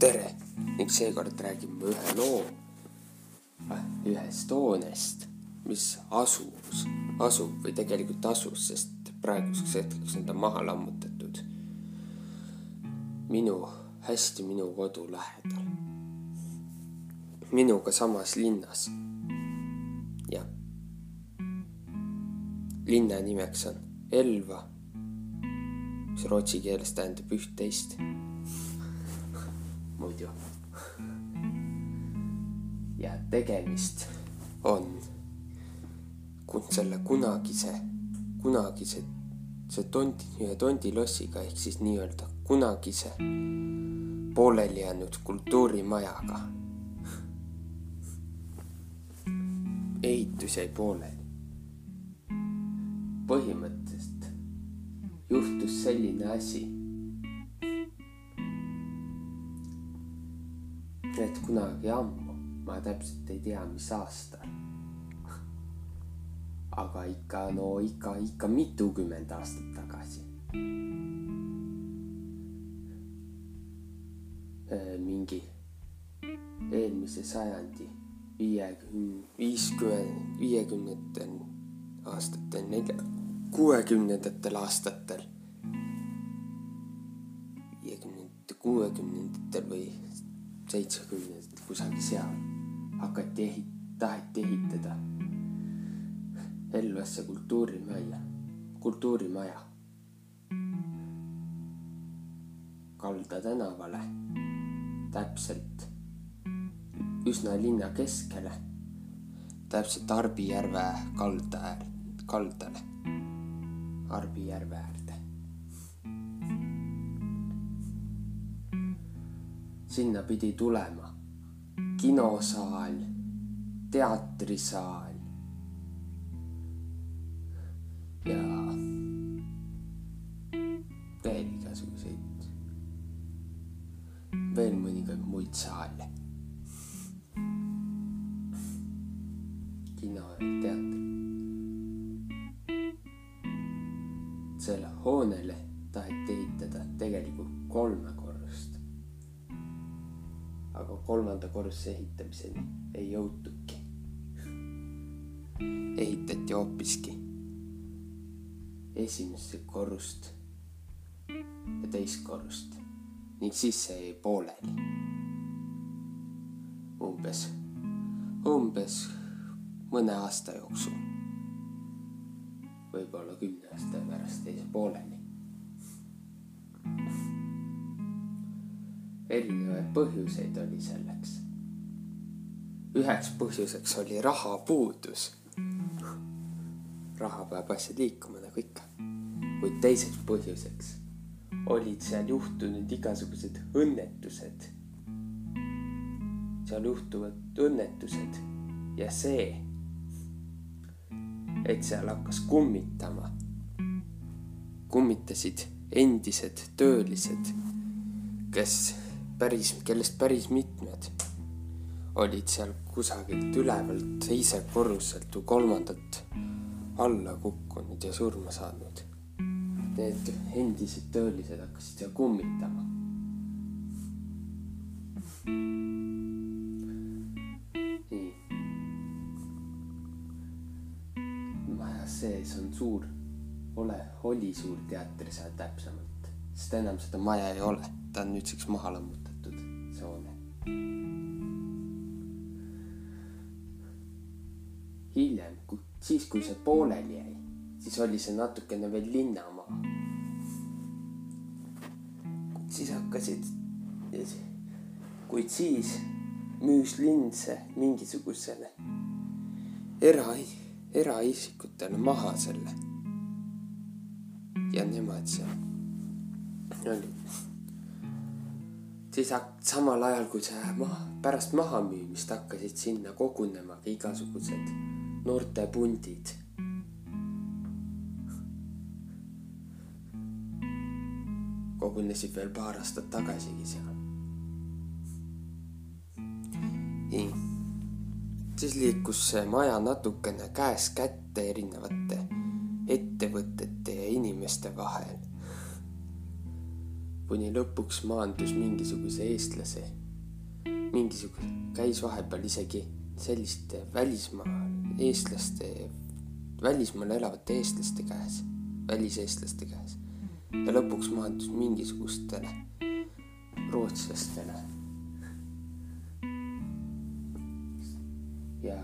tere ning seekord räägime ühe loo ühest hoonest, mis asus, asub või tegelikult asus, sest praeguseks hetkeks on ta maha lammutatud. minu, hästi minu kodu lähedal. minuga samas linnas. jah. linna nimeks on Elva, mis rootsi keeles tähendab üht-teist muidu. ja tegemist on selle kunagise, kunagise, see tondi, ühe tondilossiga ehk siis nii-öelda kunagise pooleli jäänud kultuurimajaga. ehitus jäi pooleli. põhimõtteliselt juhtus selline asi et kunagi ammu, ma täpselt ei tea, mis aastal. aga ikka, no ikka, ikka mitukümmend aastat tagasi. Äh, mingi eelmise sajandi viiekümne, viiskümmend, viiekümnendatel aastatel, kuuekümnendatel aastatel, viiekümnendate, kuuekümnendatel või seitsmekümnendatel kusagil seal hakati ehit-, taheti ehitada Elvasse kultuurimaja, kultuurimaja. Kalda tänavale, täpselt üsna linna keskele, täpselt Arbijärve kalda äär, kaldale, Arbijärve äärde. Sinna pidi tulema. Kinosaal, teatrisaal. Ja kolmanda korruse ehitamiseni ei jõutuki. ehitati hoopiski esimest korrust ja teist korrust ning siis see jäi pooleli. umbes, umbes mõne aasta jooksul. võib-olla kümne aasta pärast jäi see pooleli erinevaid põhjuseid oli selleks. üheks põhjuseks oli rahapuudus. raha peab asja liikuma nagu ikka. kuid teiseks põhjuseks olid seal juhtunud igasugused õnnetused. seal juhtuvad õnnetused ja see, et seal hakkas kummitama, kummitasid endised töölised, kes päris, kellest päris mitmed olid seal kusagilt ülevalt teise korruselt või kolmandalt alla kukkunud ja surma saanud. Need endised töölised hakkasid seal kummitama. nii. maja sees on suur, ole, oli suur teatrisaal täpsemalt, sest enam seda maja ei ole, ta on nüüdseks maha hoone. Hiljem, siis kui see pooleli jäi, siis oli see natukene veel linnamaa. siis hakkasid, kuid siis müüs linn see mingisugusele era, eraisikutele maha selle. ja nemad seal olid siis samal ajal, kui see maha, pärast mahamüümist hakkasid sinna kogunema ka igasugused noortepundid. kogunesid veel paar aastat tagasigi seal. nii, siis liikus see maja natukene käest kätte erinevate ettevõtete ja inimeste vahel kuni lõpuks maandus mingisuguse eestlase, mingisugune, käis vahepeal isegi selliste välismaa eestlaste, välismaal elavate eestlaste käes, väliseestlaste käes ja lõpuks maandus mingisugustele rootslastele. ja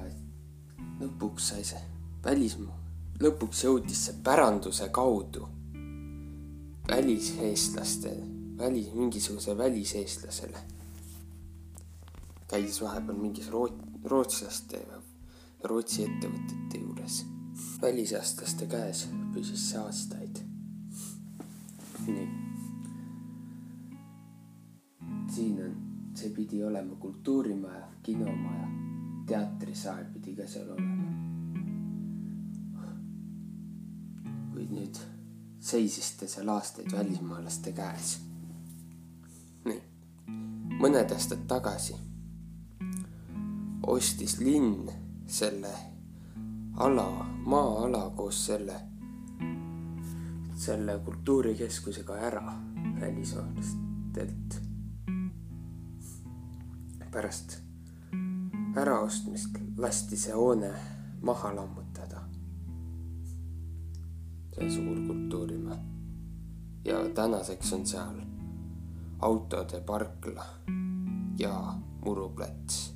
lõpuks sai see välismaa, lõpuks jõudis see päranduse kaudu väliseestlaste, välis, mingisuguse väliseestlasele. käis vahepeal mingis root-, rootslaste Rootsi ettevõtete juures. väliseestlaste käes püsis see aastaid. nii. siin on, see pidi olema kultuurimaja, kinomaja, teatrisaal pidi ka seal olema. kuid nüüd seisis ta seal aastaid välismaalaste käes. Nii, mõned aastad tagasi ostis linn selle ala, maa-ala koos selle, selle kultuurikeskusega ära välismaalastelt. pärast äraostmist lasti see hoone maha lammutada see suur kultuurimäe. ja tänaseks on seal autode parkla ja muruplats.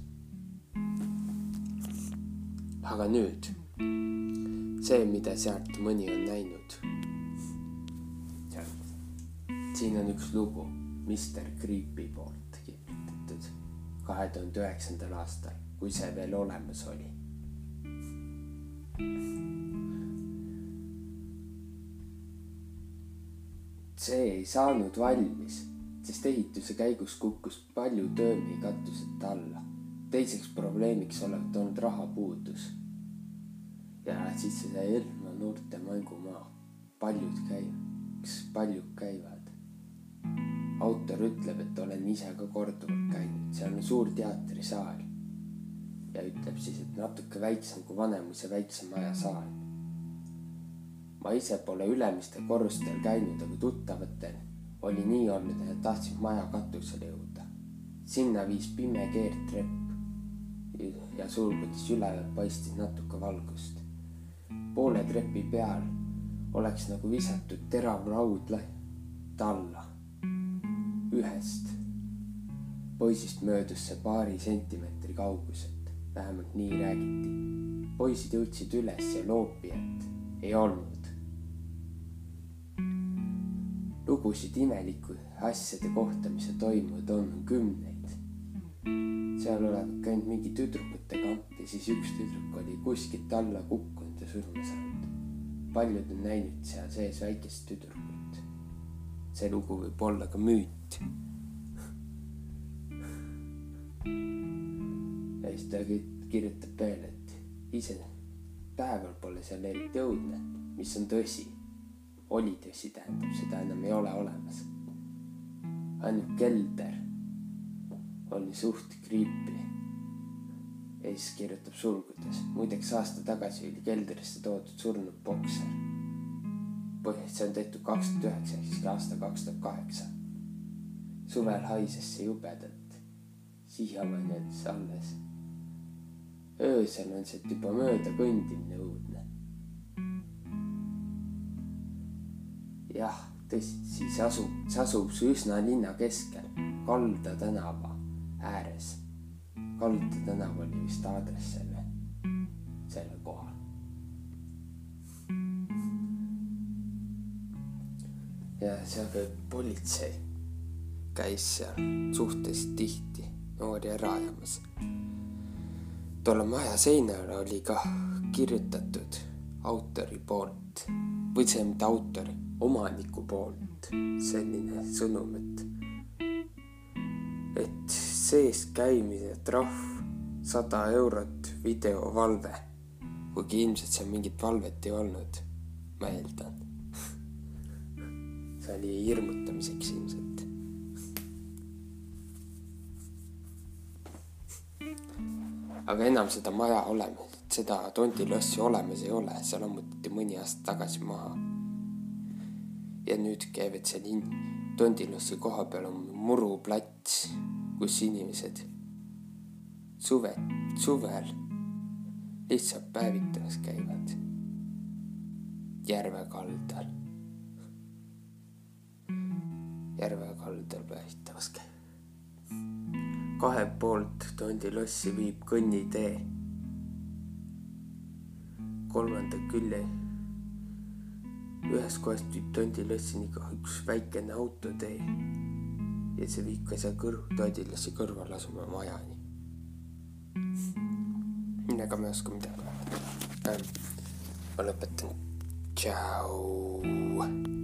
aga nüüd see, mida sealt mõni on näinud. siin on üks lugu Mr Creepy poolt kirjutatud kahe tuhande üheksandal aastal, kui see veel olemas oli see ei saanud valmis, sest ehituse käigus kukkus palju töömi katuseta alla. teiseks probleemiks olevat olnud rahapuudus. ja siis see Elma noorte mängumaa. paljud käivad, paljud käivad. autor ütleb, et olen ise ka korduvalt käinud, seal on suur teatrisaal. ja ütleb siis, et natuke väiksem kui Vanemuise väikse maja saal ma ise pole ülemistel korrustel käinud, aga tuttavatel oli nii olnud, et tahtsid maja katusele jõuda. sinna viis pime keerdtrepp ja sulgudes ülevalt paistis natuke valgust. poole trepi peal oleks nagu visatud terav raud alla. ühest poisist möödus see paari sentimeetri kauguselt, vähemalt nii räägiti. poisid jõudsid üles ja loopijat ei olnud. Lugusid imelike asjade kohta, mis on toimunud, on kümneid. seal olevat käinud mingi tüdrukute kamp ja siis üks tüdruk oli kuskilt alla kukkunud ja surma saanud. paljud on näinud seal sees väikest tüdrukut. see lugu võib olla ka müüt. ja siis ta kirjutab veel, et ise päeval pole seal eriti õudne, mis on tõsi oli tõsi, tähendab, seda enam ei ole olemas. ainult kelder oli suht creepy. ja siis kirjutab sulgudes, muideks aasta tagasi oli keldrisse toodud surnud bokser. põhjus, see on tehtud kaks tuhat üheksa ehk siis aasta kaks tuhat kaheksa. suvel haises see jubedalt, siiamaani on see alles. öösel on sealt juba mööda kõndimine õudne jah, tõsi, siis asub, see asub üsna linna keskel, Kalda tänava ääres. Kalda tänav oli vist aadress selle, sellel kohal. ja seal käib politsei, käis seal suhteliselt tihti noori ära ajamas. tolle maja seinale oli ka kirjutatud autori poolt mitte autori omaniku poolt selline sõnum, et, et sees käimise trahv sada eurot videovalve, kuigi ilmselt seal mingit valvet ei olnud, ma eeldan. see oli hirmutamiseks ilmselt. aga enam seda maja olemas, seda Tondi lossi olemas ei ole, see lammutati mõni aasta tagasi maha ja nüüd käivad seal in-, Tondilossi koha peal on muruplats, kus inimesed suve, suvel lihtsalt päevitamas käivad järve kaldal. järve kaldal päevitamas käivad. kahe poolt Tondilossi viib kõnnitee. Kolmanda külje ühest kohast viib Tondilossini ka üks väikene autotee ja see viib seal kõrv, Tondilossi kõrval asuva majani. ega ma ei oska midagi arvata ähm,. ma lõpetan. tšau.